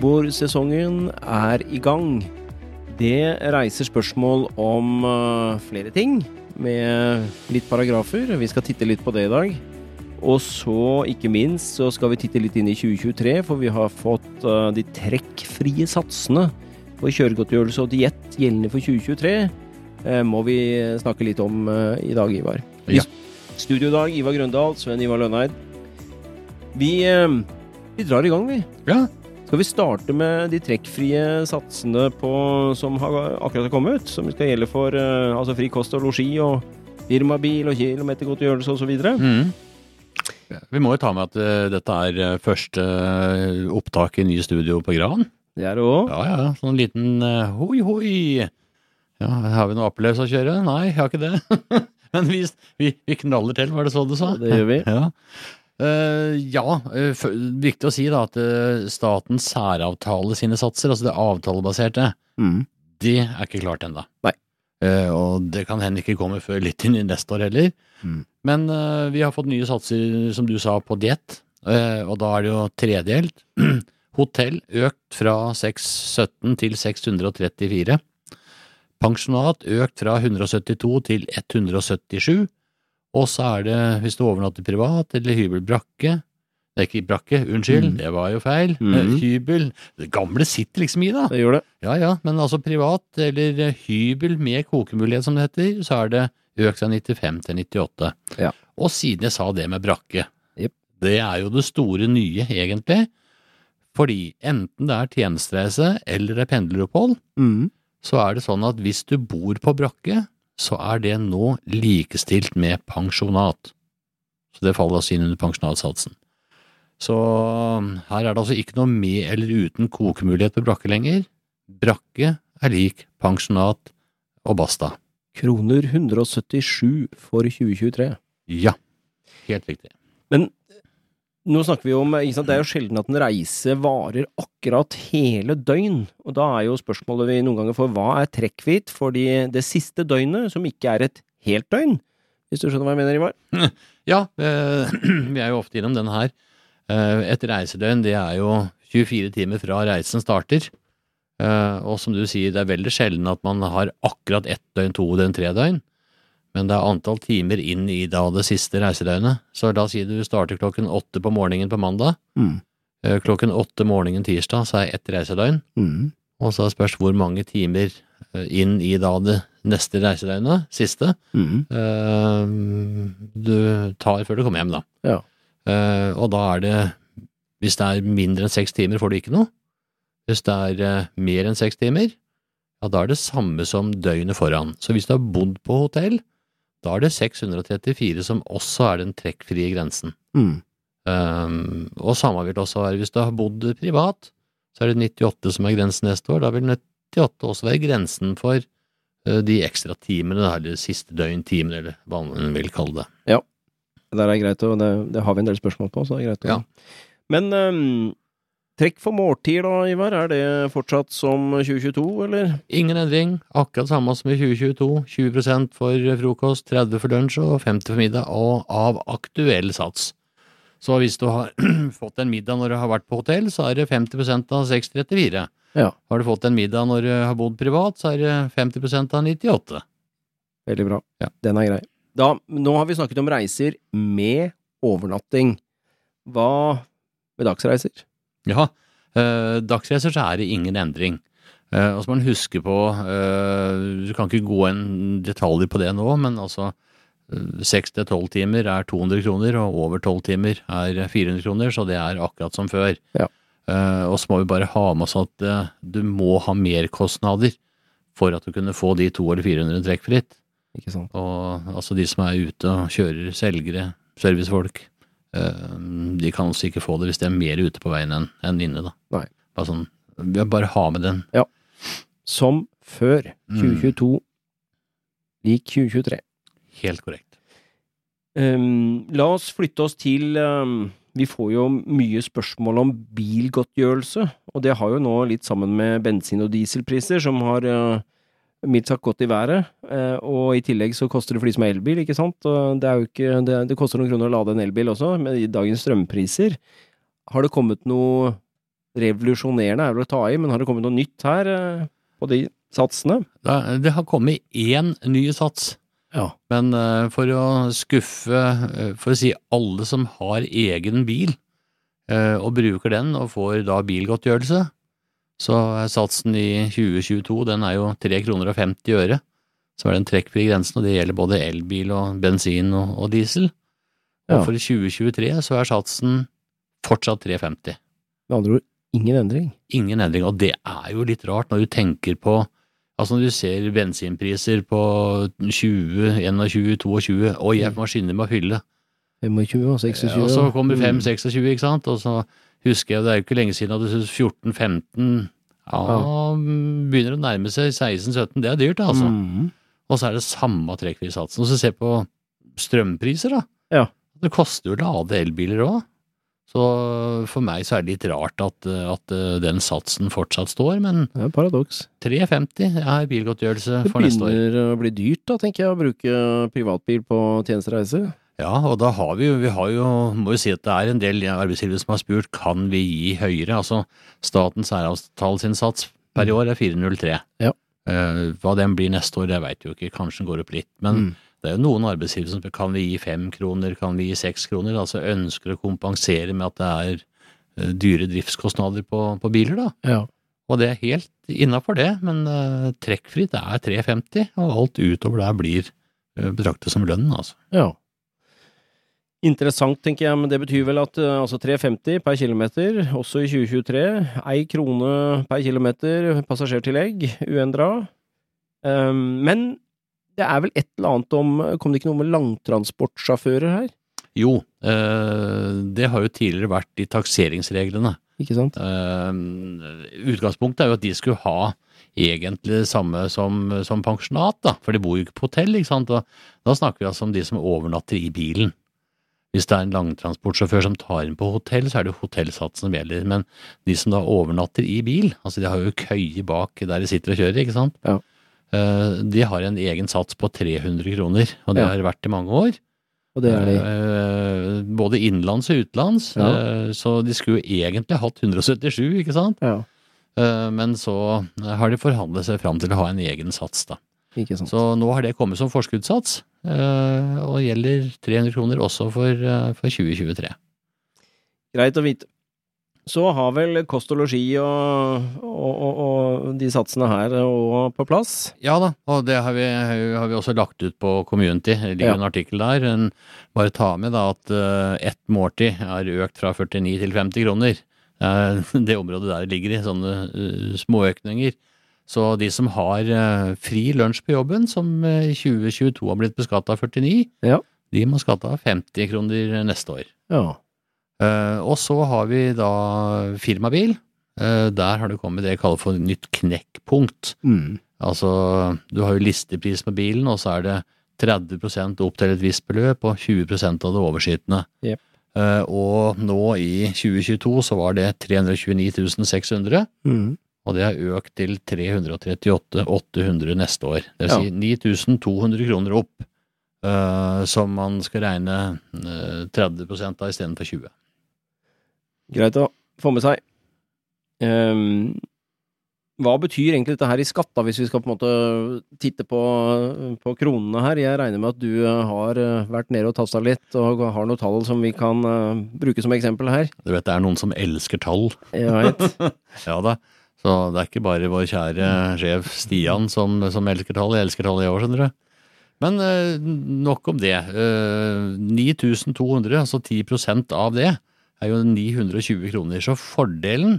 julebordsesongen er i gang. Det reiser spørsmål om uh, flere ting, med litt paragrafer. Vi skal titte litt på det i dag. Og så, ikke minst, så skal vi titte litt inn i 2023, for vi har fått uh, de trekkfrie satsene for kjøregodtgjørelse og diett gjeldende for 2023. Uh, må vi snakke litt om i dag, Ivar. Ja. I studio i dag, Ivar Grøndal, Sven Ivar Lønneid. Vi, vi drar i gang, vi. Ja. Skal vi starte med de trekkfrie satsene på, som har akkurat har kommet? Som skal gjelde for uh, altså fri kost og losji og firmabil og kilometergodtgjørelse osv.? Mm. Vi må jo ta med at uh, dette er uh, første opptak i nye studio på Gran. Det er det òg. Ja ja, sånn liten hoi hoi. Ja, Har vi noe applaus å kjøre? Nei, jeg har ikke det. Men vi, vi, vi knaller til, var det så du sa? Det gjør vi. Ja. Uh, ja, uh, viktig å si da at uh, statens særavtale sine satser, altså det avtalebaserte, mm. det er ikke klart ennå. Og det kan hende ikke komme før litt inn i neste år heller. Mm. Men vi har fått nye satser, som du sa, på diett, og da er det jo tredelt. Hotell økt fra 617 til 634. Pensjonat økt fra 172 til 177. Og så er det hvis du overnatter privat eller hybel brakke Det er ikke brakke, unnskyld, Mm. det var jo feil. Mm. Eh, Hybel Det gamle sitter liksom i, da. Det gjør det. Ja ja, men altså privat eller eh, hybel med kokemulighet, som det heter, så er det økt fra 95 til 98. Ja. Og siden jeg sa det med brakke, yep. det er jo det store nye, egentlig. Fordi enten det er tjenestereise eller det er pendleropphold, Mm. så er det sånn at hvis du bor på brakke, så er det nå likestilt med pensjonat. Så det faller altså inn under pensjonatsatsen. Så um, her er det altså ikke noe med eller uten kokemulighet på brakke lenger. Brakke er lik pensjonat og basta. Kroner 177 for 2023. Ja, helt riktig. Men nå snakker vi om ikke sant, Det er jo sjelden at en reise varer akkurat hele døgn. Og da er jo spørsmålet vi noen ganger får hva er trekkhvit for de, det siste døgnet, som ikke er et helt døgn? Hvis du skjønner hva jeg mener, Ivar? Ja, eh, vi er jo ofte innom denne her. Eh, et reisedøgn, det er jo 24 timer fra reisen starter. Eh, og som du sier, det er veldig sjelden at man har akkurat ett døgn, to døgn, tre døgn. Men det er antall timer inn i da det siste reisedøgnet. Så la oss si du starter klokken åtte på morgenen på mandag. Mm. Eh, klokken åtte morgenen tirsdag, så er ett reisedøgn. Mm. Og så spørs hvor mange timer eh, inn i da det neste reisedøgnet, siste, Mm. uh, du tar før du kommer hjem, da. Ja. Uh, og da er det Hvis det er mindre enn seks timer, får du ikke noe. Hvis det er uh, mer enn seks timer, ja, da er det samme som døgnet foran. Så hvis du har bodd på hotell, da er det 634 som også er den trekkfrie grensen. Mm. Um, og samme vil det også være hvis du har bodd privat, så er det 98 som er grensen neste år. Da vil 98 også være grensen for uh, de ekstra timene, da, eller siste døgntimene, eller hva man vil kalle det. Ja, Det er greit, og det, det har vi en del spørsmål på, så det er greit. å- Ja. Men øhm, trekk for måltid da, Ivar, er det fortsatt som 2022, eller? Ingen endring, akkurat samme som i 2022. 20% for frokost, 30 for lunsj og 50 for middag, og av aktuell sats. Så hvis du har fått en middag når du har vært på hotell, så er det 50% av 634. Ja. Har du fått en middag når du har bodd privat, så er det 50% av 98. Veldig bra. Ja. Den er grei. Da, nå har vi snakket om reiser med overnatting. Hva med dagsreiser? Ja, eh, dagsreiser så er det ingen endring. Eh, og så må man huske på, eh, du kan ikke gå inn detaljer på det nå, men altså seks til tolv timer er 200 kroner, og over tolv timer er 400 kroner, så det er akkurat som før. Ja. Eh, og så må vi bare ha med oss at eh, du må ha merkostnader for at du kunne få de to eller 400 trekkfritt. Ikke sant? Og altså de som er ute og kjører, selgere, servicefolk, eh, de kan også ikke få det hvis de er mer ute på veien enn inne, da. Nei. Bare sånn, bare ha med den. Som før. Mm. 2022 lik 2023. Helt korrekt. Um, la oss flytte oss til um, Vi får jo mye spørsmål om bilgodtgjørelse, og det har jo nå litt sammen med bensin- og dieselpriser, som har uh, mildt sagt godt i været. Eh, og i tillegg så koster det for de som har elbil, ikke sant. Og det er ikke Det, det koster noen kroner å lade en elbil også, med dagens strømpriser. Har det kommet noe revolusjonerende er vel å ta i, men har det kommet noe nytt her eh, på de satsene? Det har kommet én ny sats, Ja. men eh, for å skuffe, for å si alle som har egen bil, eh, og bruker den og får da bilgodtgjørelse, så er satsen i 2022, den er jo 3 kroner og 50 øre, som er den trekkfrie grensen, og det gjelder både elbil og bensin og, og diesel. Og Ja. for 2023 så er satsen fortsatt 3,50. Med andre ord, ingen endring. Ingen endring, og det er jo litt rart når du tenker på Altså når du ser bensinpriser på 20, 21, 22 Oi, jeg må skynde meg å fylle. 25 og 26. og så kommer Mm. 5, 26, ikke sant? Og så husker jeg, det er jo ikke lenge siden at du syntes 14, 15 Ja, begynner å nærme seg 16, 17. Det er dyrt, altså. Mm. Og så er det samme trekkfrie satsen. Og så se på strømpriser, da. Ja. Det koster jo å lade elbiler òg. Så for meg så er det litt rart at, at eh, den satsen fortsatt står, men Det er paradoks. 3,50 er bilgodtgjørelse for neste år. Det begynner å bli dyrt, da, tenker jeg, å bruke privatbil på tjenestereise. Ja, og da har vi vi har jo, må jo si at det er en del arbeidsgivere som har spurt kan vi gi høyere. Altså statens særavtalsinnsats per år er 403. Ja. Uh, hva den blir neste år, det veit jo ikke, kanskje den går opp litt. Men Mm. det er jo noen arbeidsgivere som kan vi gi fem kroner, kan vi gi seks kroner? Altså ønsker å kompensere med at det er eh, dyre driftskostnader på, på biler, da. Ja. Og det er helt innafor det, men uh, trekkfritt er 3,50, og alt utover der blir uh, betraktet som lønn, altså. ja. Interessant, tenker jeg, men det betyr vel at eh, altså 3,50 per kilometer, også i 2023. Ei krone per kilometer passasjertillegg, uendra. Um, men det er vel et eller annet om Kom det ikke noe med langtransportsjåfører her? Jo, øh, det har jo tidligere vært i takseringsreglene. Ikke sant? Uh, utgangspunktet er jo at de skulle ha egentlig det samme som, som pensjonat, da, for de bor jo ikke på hotell, ikke sant. Og da snakker vi altså om de som overnatter i bilen. Hvis det er en langtransportsjåfør som tar inn på hotell, så er det hotellsatsen som gjelder. Men de som da overnatter i bil, altså de har jo køye bak der de sitter og kjører, ikke sant. Ja. Eh, De har en egen sats på 300 kroner, og det Ja. har det vært i mange år. Og det er de. Eh, Både innenlands og utenlands. Ja. eh, Så de skulle jo egentlig hatt 177, ikke sant? Ja, Men så har de forhandlet seg fram til å ha en egen sats, da. Så nå har det kommet som forskuddssats, eh, og gjelder 300 kroner også for, eh, for 2023. Greit å vite. Så har vel kost og losji og, og, og, og de satsene her òg på plass? Ja da, og det har vi, har vi også lagt ut på Community. Det ligger Ja. en artikkel der. En, bare ta med da at uh, ett måltid er økt fra 49 til 50 kroner. Uh, det området der ligger i, sånne uh, småøkninger. Så de som har eh, fri lunsj på jobben, som eh, i 2022 har blitt beskatta av 49, Ja. de må skatte av 50 kroner neste år. Ja. Eh, og så har vi da firmabil. Der har det kommet det jeg kaller for nytt knekkpunkt. Mm. Altså, du har jo listepris på bilen, og så er det 30% opp til et visst beløp, og 20% av det overskytende. Yep. Uh, og nå i 2022 så var det 329 600, Mm. Og det har økt til 338 800 neste år. Det vil Ja. si 9200 kroner opp, uh, som man skal regne uh, 30% av istedenfor 20. Greit å få med seg. Um, hva betyr egentlig dette her i skatt, da, hvis vi skal på en måte titte på, på kronene her? Jeg regner med at du eh, har eh, vært nede og tasta litt, og har noen tall som vi kan uh, bruke som eksempel her. Du vet, det er noen som elsker tall. Jeg vet. Ja da. Så det er ikke bare vår kjære sjef Stian som, som elsker tall. Jeg elsker tall, i år, skjønner du. Men eh, nok om det. Eh, 9200, altså 10% av det, er jo 920 kroner. Så fordelen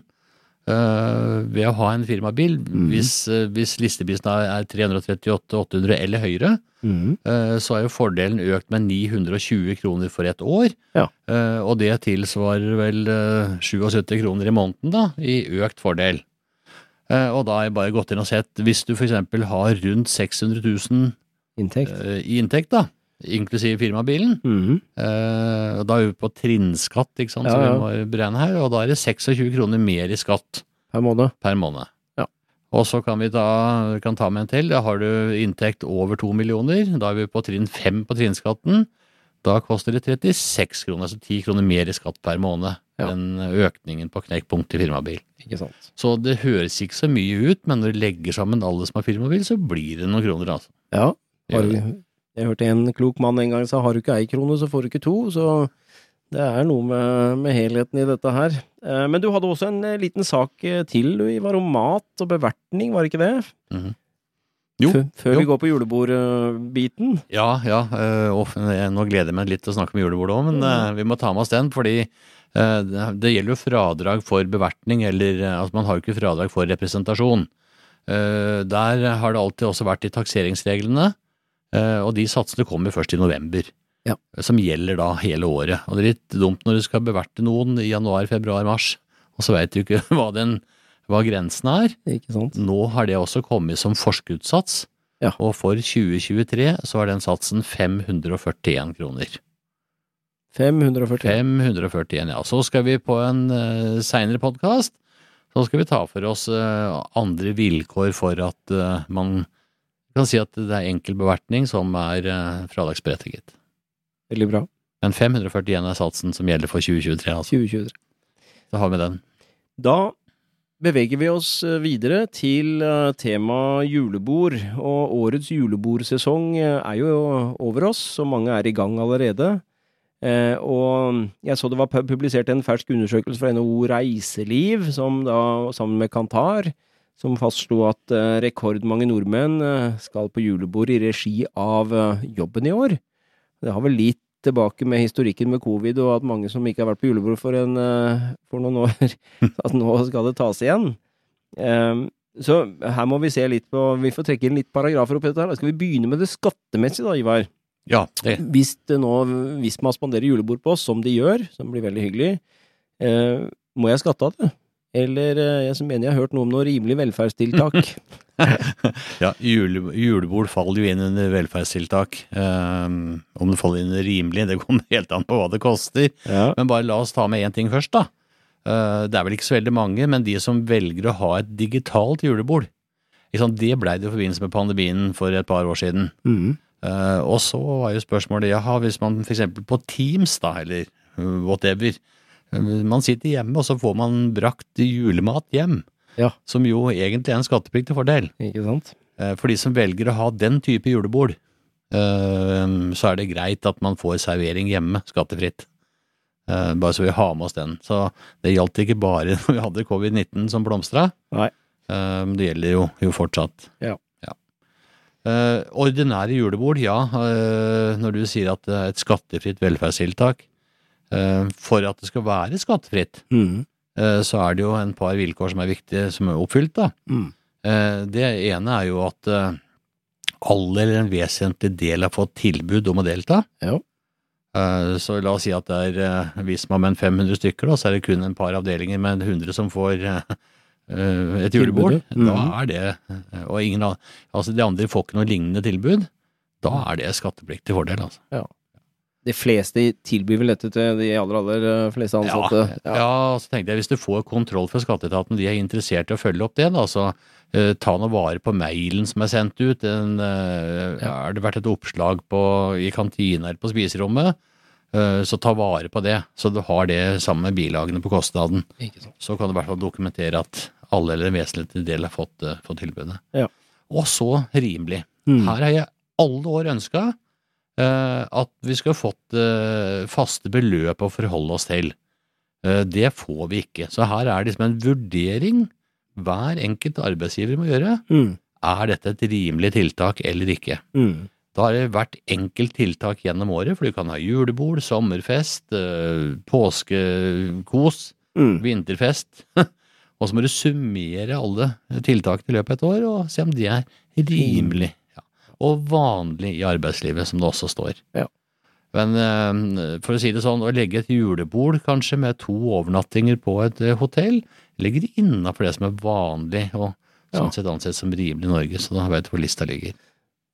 eh, ved å ha en firmabil, hvis, eh, hvis listeprisen er er 338 800 eller høyere, Mm. eh, så er jo fordelen økt med 920 kroner for et år. Ja. Eh, og det tilsvarer vel eh, 77 kroner i måneden da, i økt fordel. Eh, og da har jeg bare gått inn og sett, hvis du f.eks. har rundt 600 000 Inntekt. eh, i inntekt, da, inklusiv firmabilen, Mm. -hmm. da er vi på trinnskatt, ikke sant, Ja, som vi må beregne her, og da er det 26 kroner mer i skatt Per måned. per måned. Ja. Og så kan vi ta, kan ta med en til. Da har du inntekt over to millioner. Da er vi på trinn fem på trinnskatten. Da koster det 36 kroner, altså 10 kroner mer i skatt per måned Ja. enn økningen på knekkpunkt i firmabil. Ikke sant. Så det høres ikke så mye ut, men når du legger sammen alle som har firmabil, så blir det noen kroner, altså. Ja. Har jeg hørte en klok mann en gang sa har du ikke ei krone, så får du ikke to. Så det er noe med, med helheten i dette her. Eh, Men du hadde også en eh, liten sak eh, til, du, Ivar, om mat og bevertning, var det ikke det? Mhm. Jo, Før, jo. vi går på julebordbiten. Ja, ja. øh, og nå gleder jeg meg litt til å snakke om julebordet òg, men mm. vi må ta med oss den. Fordi det- gjelder jo fradrag for bevertning, eller altså man har jo ikke fradrag for representasjon. Eh, der har det alltid også vært i takseringsreglene, eh, og de satsene kommer først i november. Ja. Som gjelder da hele året. Og det er litt dumt når du skal beverte noen i januar, februar, mars, og så veit du ikke hva, den, hva grensen er. Ikke sant? Nå har det også kommet som forskuddssats, Ja. og for 2023 så er den satsen 541 kroner. 541. 541, ja. Så skal vi på en uh, seinere podkast, så skal vi ta for oss uh, andre vilkår for at uh, man kan si at det er enkel bevertning som er uh, fradragsberettiget. Veldig bra. Men 541 er satsen som gjelder for 2023, altså. 2023. Da har vi den. Da beveger vi oss eh, videre til eh, tema julebord. Og årets julebordsesong eh, er jo over oss, så mange er i gang allerede. Og jeg så det var publisert en fersk undersøkelse fra NHO Reiseliv, som da, sammen med Kantar, som fastslo at rekordmange nordmenn skal på julebord i regi av jobben i år. Det har vel litt tilbake med historikken med covid, og at mange som ikke har vært på julebord for, en, eh, for noen år, at nå skal det tas igjen. Ehm, så her må vi se litt på Vi får trekke inn litt paragrafer oppi dette her. Skal vi begynne med det skattemessige, da, Ivar. Ja, det. Hvis det nå, hvis man spanderer julebord på oss, som de gjør, som blir veldig hyggelig, eh, må jeg skatte av det? Eller eh, jeg som mener jeg har hørt noe om noe rimelig velferdstiltak. Ja, jule, julebord faller jo inn under velferdstiltak. Um, om det faller inn under rimelig, det kommer helt an på hva det koster. ja. Men bare la oss ta med én ting først, da. Uh, det er vel ikke så veldig mange, men de som velger å ha et digitalt julebord. Liksom. Det blei det i forbindelse med pandemien for et par år siden. Mm. Uh, og så var jo spørsmålet jaha, hvis man f.eks. på Teams, da, eller whatever, uh, man sitter hjemme og så får man brakt julemat hjem, Ja. som jo egentlig er en skattepliktig fordel. Ikke sant? Eh, For de som velger å ha den type julebord, eh, så er det greit at man får servering hjemme, skattefritt. Eh, Bare så vi har med oss den. Så det gjaldt ikke bare når vi hadde covid-19 som blomstra. Det gjelder jo, jo fortsatt. Ja. ja. Ordinære julebord, ja. Når du sier at det er et skattefritt velferdstiltak. Eh, For at det skal være skattefritt, Mm. eh, så er det jo en par vilkår som er viktige, som er oppfylt, da. Mm. Eh, Det ene er jo at alle eller en vesentlig del har fått tilbud om å delta. Ja. Eh, Så la oss si at det er hvis man med en 500 stykker, da, så er det kun en par avdelinger med 100 som får et julebord. Mhm. Da er det Og ingen Altså de andre får ikke noe lignende tilbud. Da er det skattepliktig fordel, altså. De fleste tilbyr vel dette til de aller, aller eh, fleste ansatte. Ja, så tenkte jeg hvis du får kontroll fra skatteetaten, de er interessert i å følge opp det, da, så uh, ta noe vare på mailen som er sendt ut. En, uh, Ja. Har det vært et oppslag på, i kantina eller på spiserommet, Uh, så ta vare på det, så du har det sammen med bilagene på kostnaden. Så kan du i hvert fall dokumentere at alle eller en vesentlig del har fått, eh, fått tilbudet. Ja. Og så rimelig. Mm. Her har jeg alle år ønska eh, at vi skulle fått eh, faste beløp å forholde oss til. Eh, det får vi ikke. Så her er det liksom en vurdering hver enkelt arbeidsgiver må gjøre. Mm. Er dette et rimelig tiltak eller ikke? Mm. Da har det hvert enkelt tiltak gjennom året, for du kan ha julebord, sommerfest, eh, påskekos, Mm. vinterfest. Og så må du summere alle tiltakene i løpet av et år og se om de er rimelig ja. Og vanlig i arbeidslivet, som det også står. Ja. Men eh, for å si det sånn, å legge et julebord kanskje med to overnattinger på et eh, hotell, ligger innafor det som er vanlig og Ja. sånn sett ansett som rimelig i Norge, så da vet du hvor lista ligger.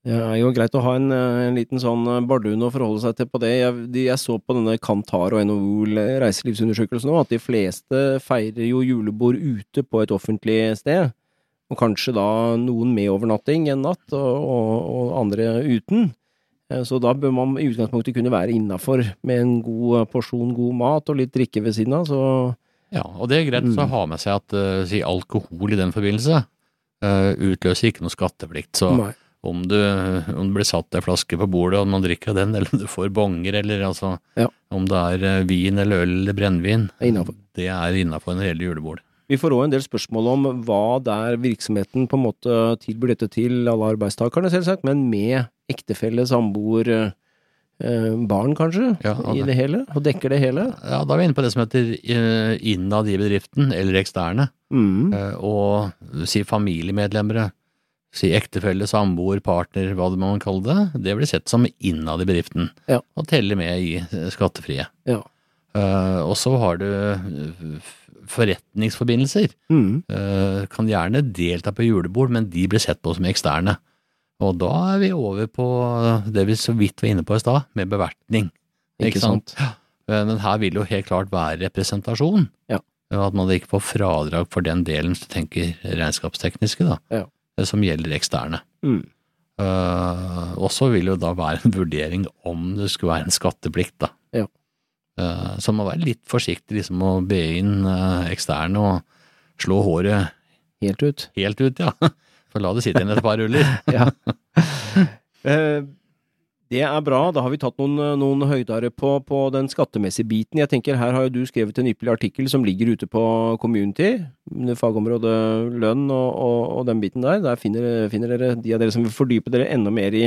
Det er jo greit å ha en, eh, en liten sånn bardun å forholde seg til på det. Jeg, de, jeg så på denne Kantar og NHO reiselivsundersøkelsen nå, at de fleste feirer jo julebord ute på et offentlig sted. Og kanskje da noen med overnatting en natt, og, og, og andre uten. Eh, Så da bør man i utgangspunktet kunne være innafor med en god porsjon god mat og litt drikke ved siden av, så Ja, og det er greit å Mm. ha med seg at uh, si alkohol i den forbindelse uh, utløser ikke noe skatteplikt. Så om, du, om du, blir satt ei flaske på bordet og man drikker den, eller om du får bonger, eller altså Ja. om det er vin eller øl eller brennevin, er det er innafor en reell julebord. Vi får òg en del spørsmål om hva der virksomheten på en måte tilbyr dette til alle arbeidstakerne, selvsagt, men med ektefelle, samboer, eh, barn kanskje, Ja, i det hele? Og dekker det hele? Ja, da er vi inne på det som heter eh, innad i bedriften, eller eksterne. Mm. Eh, Og si familiemedlemmer, si ektefelle, samboer, partner, hva det man kaller det, det blir sett som innad i bedriften. Ja. Og teller med i skattefrie. Ja. Og så har du forretningsforbindelser. Mm. Eh, kan gjerne delta på julebord, men de blir sett på som eksterne. Og da er vi over på det vi så vidt var inne på i stad, med bevertning. Ikke sant? sant? Men her vil jo helt klart være representasjon. Ja. At man ikke får fradrag for den delen, hvis du tenker regnskapstekniske, da. Ja. eh, Som gjelder eksterne. Mm. Uh, og så vil jo da være en vurdering om det skulle være en skatteplikt, da. Ja. Eh, så man må være litt forsiktig liksom å be inn eh, eksterne og slå håret Helt ut. helt ut, ja. For la det sitte igjen et par ruller. Ja. Eh, Det er bra. Da har vi tatt noen, noen høydere på, på den skattemessige biten. Jeg tenker Her har jo du skrevet en ypperlig artikkel som ligger ute på Community, fagområdet lønn og, og, og den biten der. Der finner, finner dere de av dere som vil fordype dere enda mer i,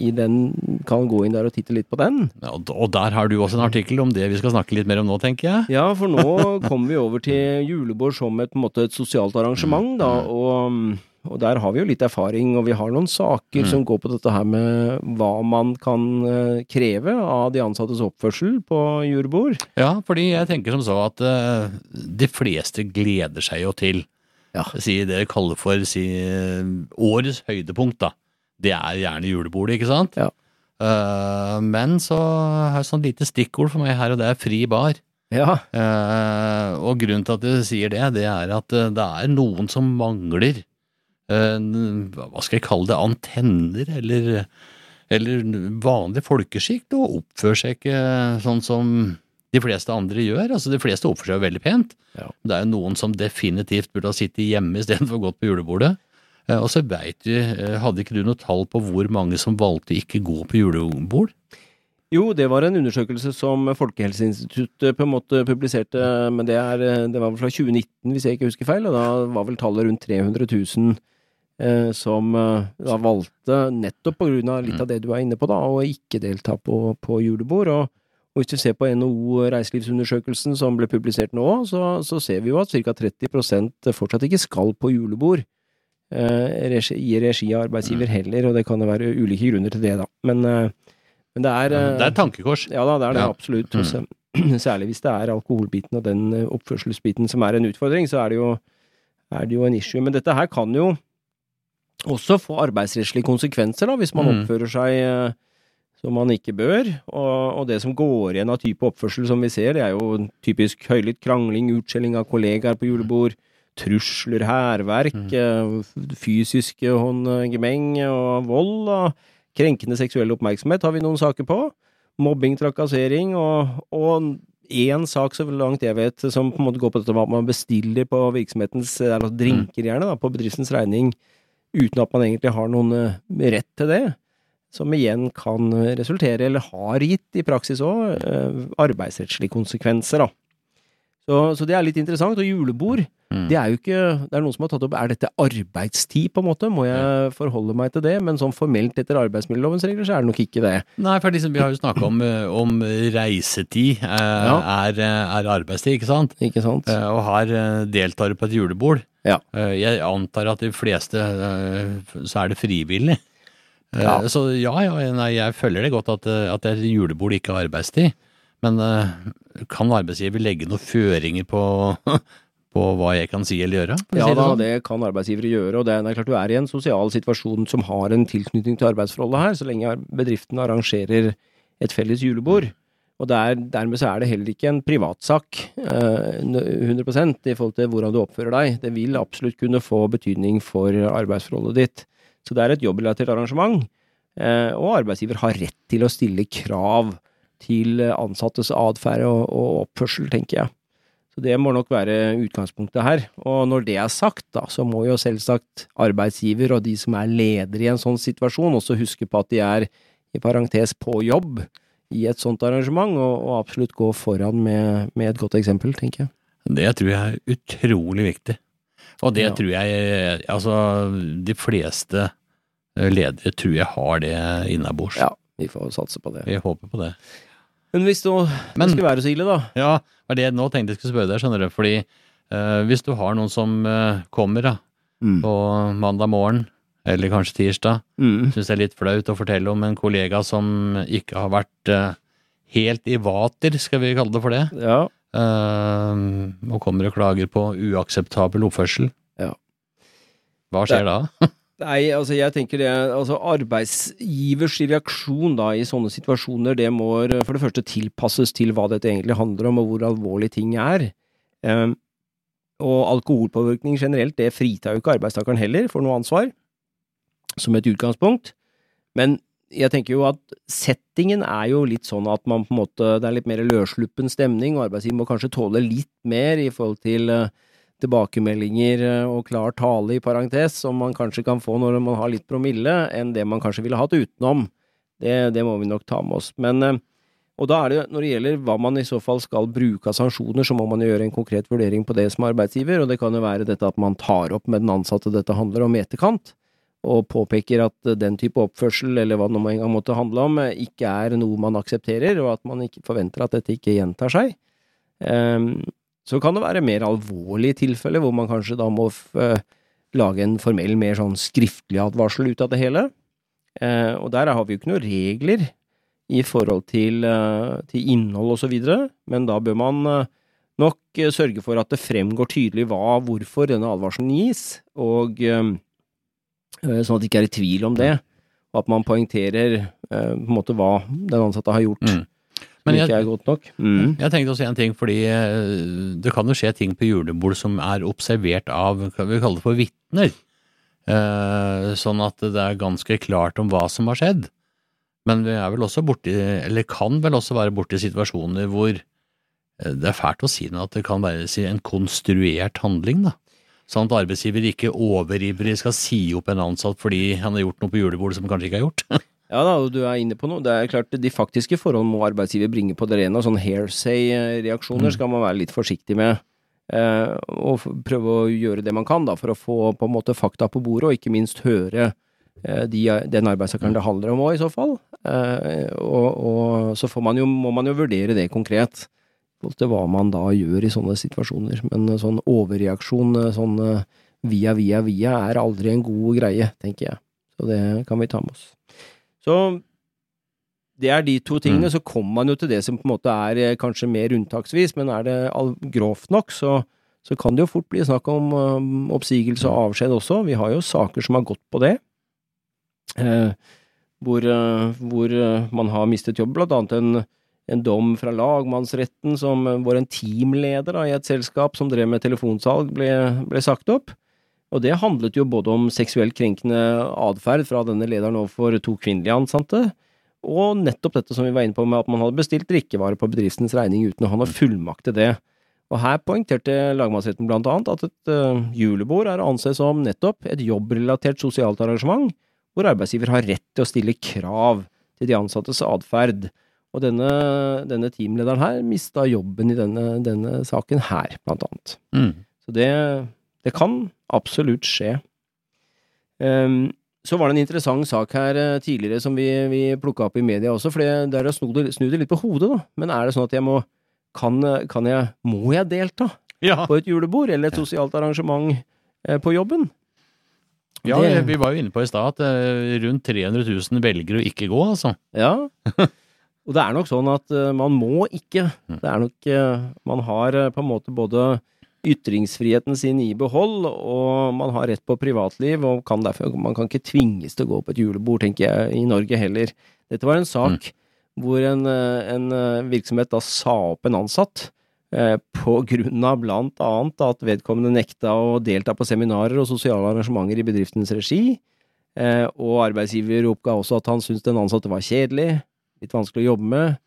i den, kan gå inn der og titte litt på den. Ja, og der har du også en artikkel om det vi skal snakke litt mer om nå, tenker jeg. Ja, for nå kommer vi over til julebord som et, måte, et sosialt arrangement, da, og, og der har vi jo litt erfaring, og vi har noen saker Mm. som går på dette her med hva man kan eh, kreve av de ansattes oppførsel på julebord. Ja, fordi jeg tenker som så at uh, de fleste gleder seg jo til Ja. si det de kaller for si, eh, årets høydepunkt, da. Det er gjerne julebordet, ikke sant? Ja. Uh, men så har jeg sånn lite stikkord for meg her, og det er fri bar. Ja, Uh, og grunnen til at jeg sier det, det er at eh, det er noen som mangler uh, hva skal jeg kalle det, antenner, eller, eller vanlig folkeskikk, og oppfører seg ikke sånn som de fleste andre gjør. Altså, de fleste oppfører seg veldig pent. Ja. Det er jo noen som definitivt burde ha sittet hjemme istedenfor gått på julebordet. Eh, Og så veit vi, eh, hadde ikke du noe tall på hvor mange som valgte ikke gå på julebord? Jo, det var en undersøkelse som Folkehelseinstituttet på en måte publiserte, men det, er, det var vel fra 2019, hvis jeg ikke husker feil, og da var vel tallet rundt 300 000 eh, som eh, da valgte, nettopp på grunn av litt av det du er inne på, da, å ikke delta på, på julebord. Og, og hvis du ser på NHO reiselivsundersøkelsen som ble publisert nå, så, så ser vi jo at ca. 30% fortsatt ikke skal på julebord. Eh, regi, I regi av arbeidsgiver heller, og det kan jo være ulike grunner til det, da. Men, eh, men det er eh, Det er et tankekors. ja da, det er det Ja. absolutt. Mm. Særlig hvis det er alkoholbiten og den eh, oppførselsbiten som er en utfordring, så er det jo, er det jo en issue. Men dette her kan jo også få arbeidsrettslige konsekvenser, da, hvis man Mm. oppfører seg eh, som man ikke bør. Og, og det som går igjen av type oppførsel som vi ser, det er jo typisk høylytt krangling, utskjelling av kollegaer på julebord, trusler, hærverk, Mm. eh, fysiske håndgemeng og vold. og Krenkende seksuell oppmerksomhet har vi noen saker på. Mobbing, trakassering og, og én sak, så langt jeg vet, som på en måte går på dette med at man bestiller på virksomhetens eller altså drinker gjerne, da, på bedriftens regning, uten at man egentlig har noen eh, rett til det. Som igjen kan resultere, eller har gitt i praksis òg, arbeidsrettslige konsekvenser, da. Så, så det er litt interessant. Og julebord, Mm. det er jo ikke Det er noen som har tatt opp Er dette arbeidstid, på en måte? Må jeg forholde meg til det? Men sånn formelt etter arbeidsmiljølovens regler, så er det nok ikke det. Nei, for liksom, vi har jo snakka om, om reisetid eh, Ja. er, eh, er arbeidstid, ikke sant? Ikke sant? Eh, og her eh, deltar du på et julebord. Ja. Eh, jeg antar at de fleste eh, så er det frivillig. Ja. Så ja, ja, nei, jeg følger det godt at, at det er julebord ikke har arbeidstid. Men kan arbeidsgiver legge noen føringer på, på hva jeg kan si eller gjøre? Ja det da, sånn? det kan arbeidsgivere gjøre, og det er, det er klart du er i en sosial situasjon som har en tilknytning til arbeidsforholdet her, så lenge bedriften arrangerer et felles julebord. Og der, dermed så er det heller ikke en privatsak, eh, 100% i forhold til hvordan du oppfører deg. Det vil absolutt kunne få betydning for arbeidsforholdet ditt. Så det er et jobbrelatert arrangement. Eh, og arbeidsgiver har rett til å stille krav til ansattes atferd og, og oppførsel, tenker jeg. Så det må nok være utgangspunktet her. Og når det er sagt, da, så må jo selvsagt arbeidsgiver og de som er ledere i en sånn situasjon, også huske på at de er, i parentes, på jobb i et sånt arrangement, og, og absolutt gå foran med, med, et godt eksempel, tenker jeg. Det tror jeg er utrolig viktig. Og det ja. tror jeg Altså, de fleste ledere tror jeg har det innabords. Ja, vi får satse på det. Vi håper på det. Men hvis det, Men, det skulle være så ille, da? Ja, det var det jeg nå tenkte jeg skulle spørre deg, skjønner du. Fordi uh, hvis du har noen som uh, kommer da, mm. på mandag morgen, eller kanskje tirsdag, mm. syns det er litt flaut å fortelle om en kollega som ikke har vært uh, helt i vater, skal vi kalle det for det, ja. og kommer og klager på uakseptabel oppførsel. Ja. Hva skjer det, da? Nei, altså jeg tenker det altså Arbeidsgivers reaksjon da i sånne situasjoner, det må for det første tilpasses til hva dette egentlig handler om, og hvor alvorlig ting er. Um, og alkoholpåvirkning generelt, det fritar jo ikke arbeidstakeren heller for noe ansvar, som et utgangspunkt. Men jeg tenker jo at settingen er jo litt sånn at man på en måte, det er litt mer løssluppen stemning, og arbeidsgiver må kanskje tåle litt mer i forhold til uh, tilbakemeldinger eh, og klar tale, i parentes, som man kanskje kan få når man har litt promille, enn det man kanskje ville hatt utenom. Det, det må vi nok ta med oss. Men, eh, og da er det, når det gjelder hva man i så fall skal bruke av sanksjoner, så må man gjøre en konkret vurdering på det som arbeidsgiver, og det kan jo være dette at man tar opp med den ansatte dette handler om i etterkant, og påpeker at den type oppførsel, eller hva det nå engang måtte handle om, ikke er noe man aksepterer, og at man ikke forventer at dette ikke gjentar seg. Um, så kan det være mer alvorlige tilfeller, hvor man kanskje da må uh, lage en formell, mer sånn skriftlig advarsel ut av det hele. Eh, og der har vi jo ikke noen regler i forhold til, eh, til innhold og så videre, men da bør man nok sørge for at det fremgår tydelig hva, hvorfor denne advarselen gis, og sånn at det ikke er i tvil om det, og at man poengterer på en måte hva den ansatte har gjort. Mm. Men jeg, ikke er godt nok. Mm. Jeg tenkte også en ting, fordi eh, det kan jo skje ting på julebord som er observert av, hva vi kaller det for vitner. Eh, sånn at det er ganske klart om hva som har skjedd. Men vi er vel også borti, eller kan vel også være borti situasjoner hvor eh, det er fælt å si noe, at det kan være en konstruert handling, da. Sånn at arbeidsgiver ikke overivrig skal si opp en ansatt fordi han har gjort noe på julebordet som han kanskje ikke har gjort. Ja da, du er inne på noe. Det er klart, De faktiske forhold må arbeidsgiver bringe på det rene. Sånn hairsay-reaksjoner mm. skal man være litt forsiktig med. Eh, og prøve å gjøre det man kan da, for å få på en måte fakta på bordet, og ikke minst høre eh, de, den arbeidstakeren det handler om òg, i så fall. Eh, og, og, så man jo, må man jo vurdere det konkret til hva man da gjør i sånne situasjoner. Men sånn overreaksjon, sånn via, via, via, er aldri en god greie, tenker jeg. Så det kan vi ta med oss. Så det er de to tingene. Mm. Så kommer man jo til det som på en måte er eh, kanskje mer unntaksvis, men er det grovt nok, så, så kan det jo fort bli snakk om um, oppsigelse og avskjed også. Vi har jo saker som har gått på det. Eh, hvor, uh, hvor uh, man har mistet jobb, blant annet en, en dom fra lagmannsretten som, hvor en teamleder da, i et selskap som drev med telefonsalg, ble, ble sagt opp. Og det handlet jo både om seksuelt krenkende atferd fra denne lederen overfor to kvinnelige ansatte, og nettopp dette som vi var inne på med at man hadde bestilt drikkevarer på bedriftens regning uten å ha noe fullmakt til det. Og her poengterte lagmannsretten blant annet at et uh, julebord er å anse som nettopp et jobbrelatert sosialt arrangement, hvor arbeidsgiver har rett til å stille krav til de ansattes atferd. Og denne, denne teamlederen her mista jobben i denne, denne, saken her, blant annet. Mm. Så det, det kan absolutt skje. Um, så var det en interessant sak her uh, tidligere som vi, vi plukka opp i media også, for det er å snu det, snu det litt på hodet, da. Men er det sånn at jeg må Kan, kan jeg Må jeg delta ja. på et julebord eller et sosialt arrangement uh, på jobben? Ja, det, vi var jo inne på i stad at uh, rundt 300 000 velger å ikke gå, altså. Ja. Og det er nok sånn at man må ikke. Mm. Det er nok Man har på en måte både ytringsfriheten sin i behold, og man har rett på privatliv, og kan derfor, man kan ikke tvinges til å gå på et julebord, tenker jeg, i Norge heller. Dette var en sak mm. hvor en, en, eh, virksomhet da sa opp en ansatt, eh, på grunn av blant annet at vedkommende nekta å delta på seminarer og sosiale arrangementer i bedriftens regi, Eh, og arbeidsgiver oppga også at han syntes den ansatte var kjedelig, litt vanskelig å jobbe med,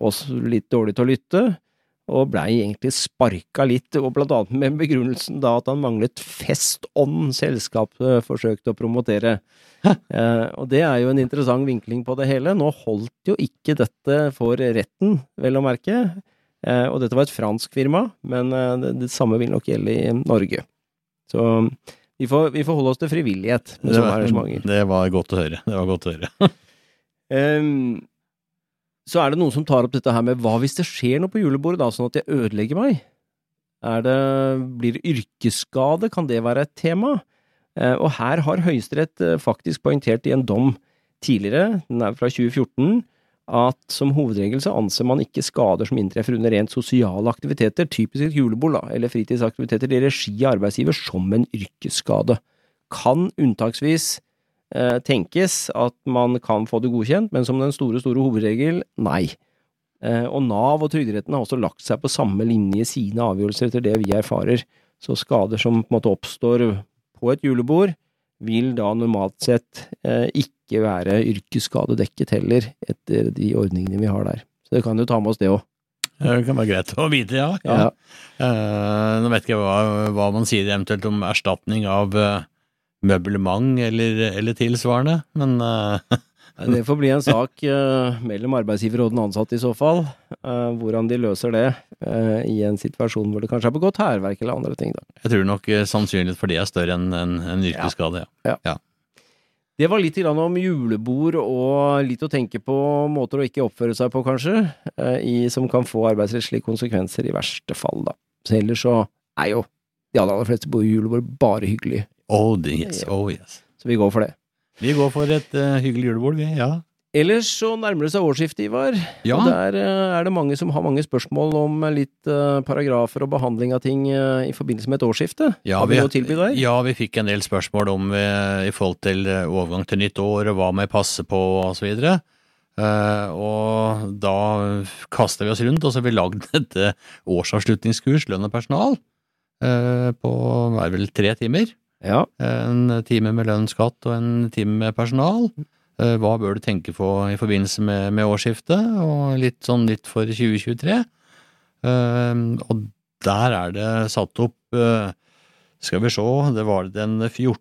og litt dårlig til å lytte, og blei egentlig sparka litt, og blant annet med begrunnelsen da at han manglet festånd selskapet forsøkte å promotere. Eh, og det er jo en interessant vinkling på det hele. Nå holdt jo ikke dette for retten, vel å merke, eh, og dette var et fransk firma, men eh, det, det samme vil nok gjelde i Norge. Så vi får, vi får holde oss til frivillighet med sånne arrangementer. det var godt å høre. Det var godt å høre. Ehm, så er det noen som tar opp dette her med hva hvis det skjer noe på julebordet, da, sånn at jeg ødelegger meg? Er det, blir det yrkesskade? Kan det være et tema? Eh, og her har Høyesterett eh, faktisk poengtert i en dom tidligere, den er fra 2014, at som hovedregel så anser man ikke skader som inntreffer under rent sosiale aktiviteter, typisk et julebord da, eller fritidsaktiviteter i regi av arbeidsgiver, som en yrkesskade. Kan unntaksvis eh, tenkes at man kan få det godkjent, men som den store, store hovedregel, nei. Eh, og Nav og Trygderetten har også lagt seg på samme linje i sine avgjørelser etter det vi erfarer. Så skader som på en måte oppstår på et julebord, vil da normalt sett eh, ikke være yrkesskadedekket heller, etter de ordningene vi har der. Så det kan jo ta med oss det òg. Det kan være greit å vite, ja. ja. Eh, nå vet ikke jeg hva, hva man sier eventuelt om erstatning av eh, møblement eller, eller tilsvarende, men uh, Det får bli en sak uh, mellom arbeidsgiver og den ansatte i så fall, Uh, hvordan de løser det uh, i en situasjon hvor det kanskje er begått hærverk eller andre ting. da. jeg tror nok sannsynligheten for det er større enn en, en yrkesskade, ja. Det var litt om julebord og litt å tenke på måter å ikke oppføre seg på, kanskje, i, som kan få arbeidsrettslige konsekvenser i verste fall, da. Så ellers så er jo de aller, fleste på julebord bare hyggelig, Oh, yes, oh yes. så vi går for det. Vi går for et uh, hyggelig julebord, vi, ja. Ellers så nærmer det seg årsskiftet, Ivar. Ja. Og der uh, er det mange som har mange spørsmål om litt uh, paragrafer og behandling av ting i forbindelse med et årsskifte. Ja, har vi noe å tilby der? Ja, vi fikk en del spørsmål om i forhold til overgang til nytt år, og hva må jeg passe på, og så. Eh, og da kastet vi oss rundt, og så har vi lagd et årsavslutningskurs, lønn og personal, uh, på er vel tre timer. Ja. En time med lønn, skatt og en time med personal. Eh, Hva bør du tenke på i forbindelse med, med årsskiftet, og litt sånn litt for 2023. Eh, Og der er det satt opp eh, Skal vi se, det var den 14.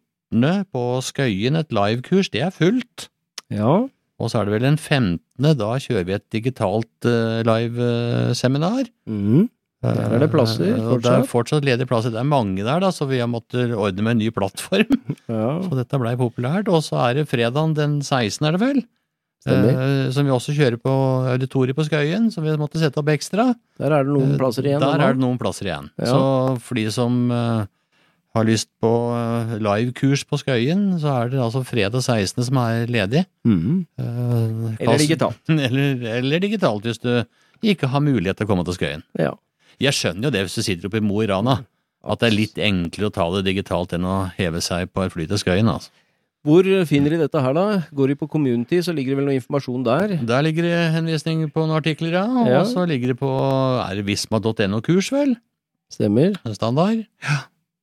på Skøyen, et livekurs. Det er fullt. ja. Og så er det vel den 15. Da kjører vi et digitalt liveseminar. Mhm. Der er det plasser, fortsatt. Det er fortsatt. ledige plasser. Det er mange der, da, så vi har måttet ordne med en ny plattform. ja. Så dette blei populært. Og så er det fredagen den 16., er det vel? Eh, som vi også kjører på auditoriet på Skøyen, som vi måtte sette opp ekstra. Der er det noen plasser igjen. Der er det noen plasser igjen. Ja. Så for de som eh, har lyst på uh, livekurs på Skøyen, så er det altså fredag 16. som er ledig. Mm. Eh, Eller digitalt. eller, eller digitalt, hvis du ikke har mulighet til å komme til Skøyen. Ja. Jeg skjønner jo det hvis du sitter oppe i Mo i Rana, at det er litt enklere å ta det digitalt enn å heve seg på et fly til Skøyen. altså. Hvor finner de dette her, da? Går de på Community, så ligger det vel noe informasjon der? Der ligger det henvisning på noen artikler, ja. Og Ja. så ligger det på er det visma.no-kurs, vel? Stemmer. Standard.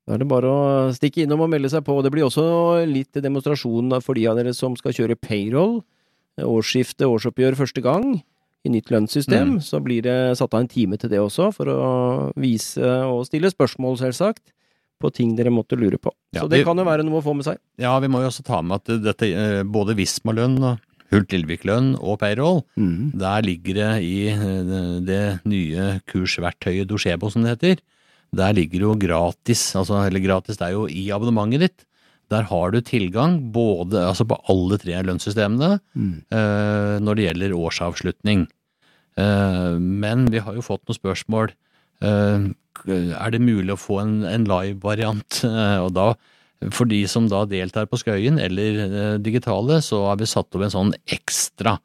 Da er det bare å stikke innom og melde seg på. Det blir også litt demonstrasjon for de av dere som skal kjøre payroll. Årsskifte, årsoppgjør første gang i nytt lønnssystem. Mm. Så blir det satt av en time til det også, for å vise og stille spørsmål, selvsagt, på ting dere måtte lure på. Ja, Så det vi- kan jo være noe å få med seg. Ja, vi må jo også ta med at dette, eh, både Visma-lønn, og Hult Lillevik-lønn og payroll, der ligger det i eh, det nye kursverktøyet Docebo, som det heter. Der ligger jo gratis, altså, eller gratis, det er jo i abonnementet ditt. Der har du tilgang både, altså på alle tre lønnssystemene eh, når det gjelder årsavslutning. Eh, men vi har jo fått noen spørsmål. Eh, er det mulig å få en, en live-variant? Og da, for de som da deltar på Skøyen eller digitale, så har vi satt opp en sånn ekstra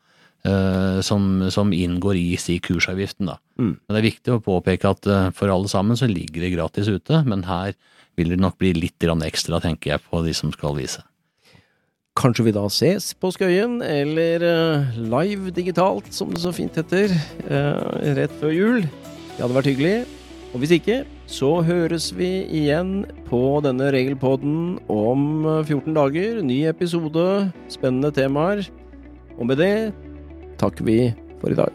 som, som inngår i si kursavgiften. da. Mm. Men det er viktig å påpeke at eh, for alle sammen så ligger det gratis ute, men her vil det nok bli litt ekstra, tenker jeg, på de som skal vise. Kanskje vi da ses på Skøyen, eller eh, live digitalt, som det så fint heter, eh, rett før jul. Det hadde vært hyggelig. Og hvis ikke, så høres vi igjen på denne regelpodden om 14 dager. Ny episode, spennende temaer. Og med det takker vi for i dag.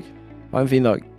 Ha en fin dag.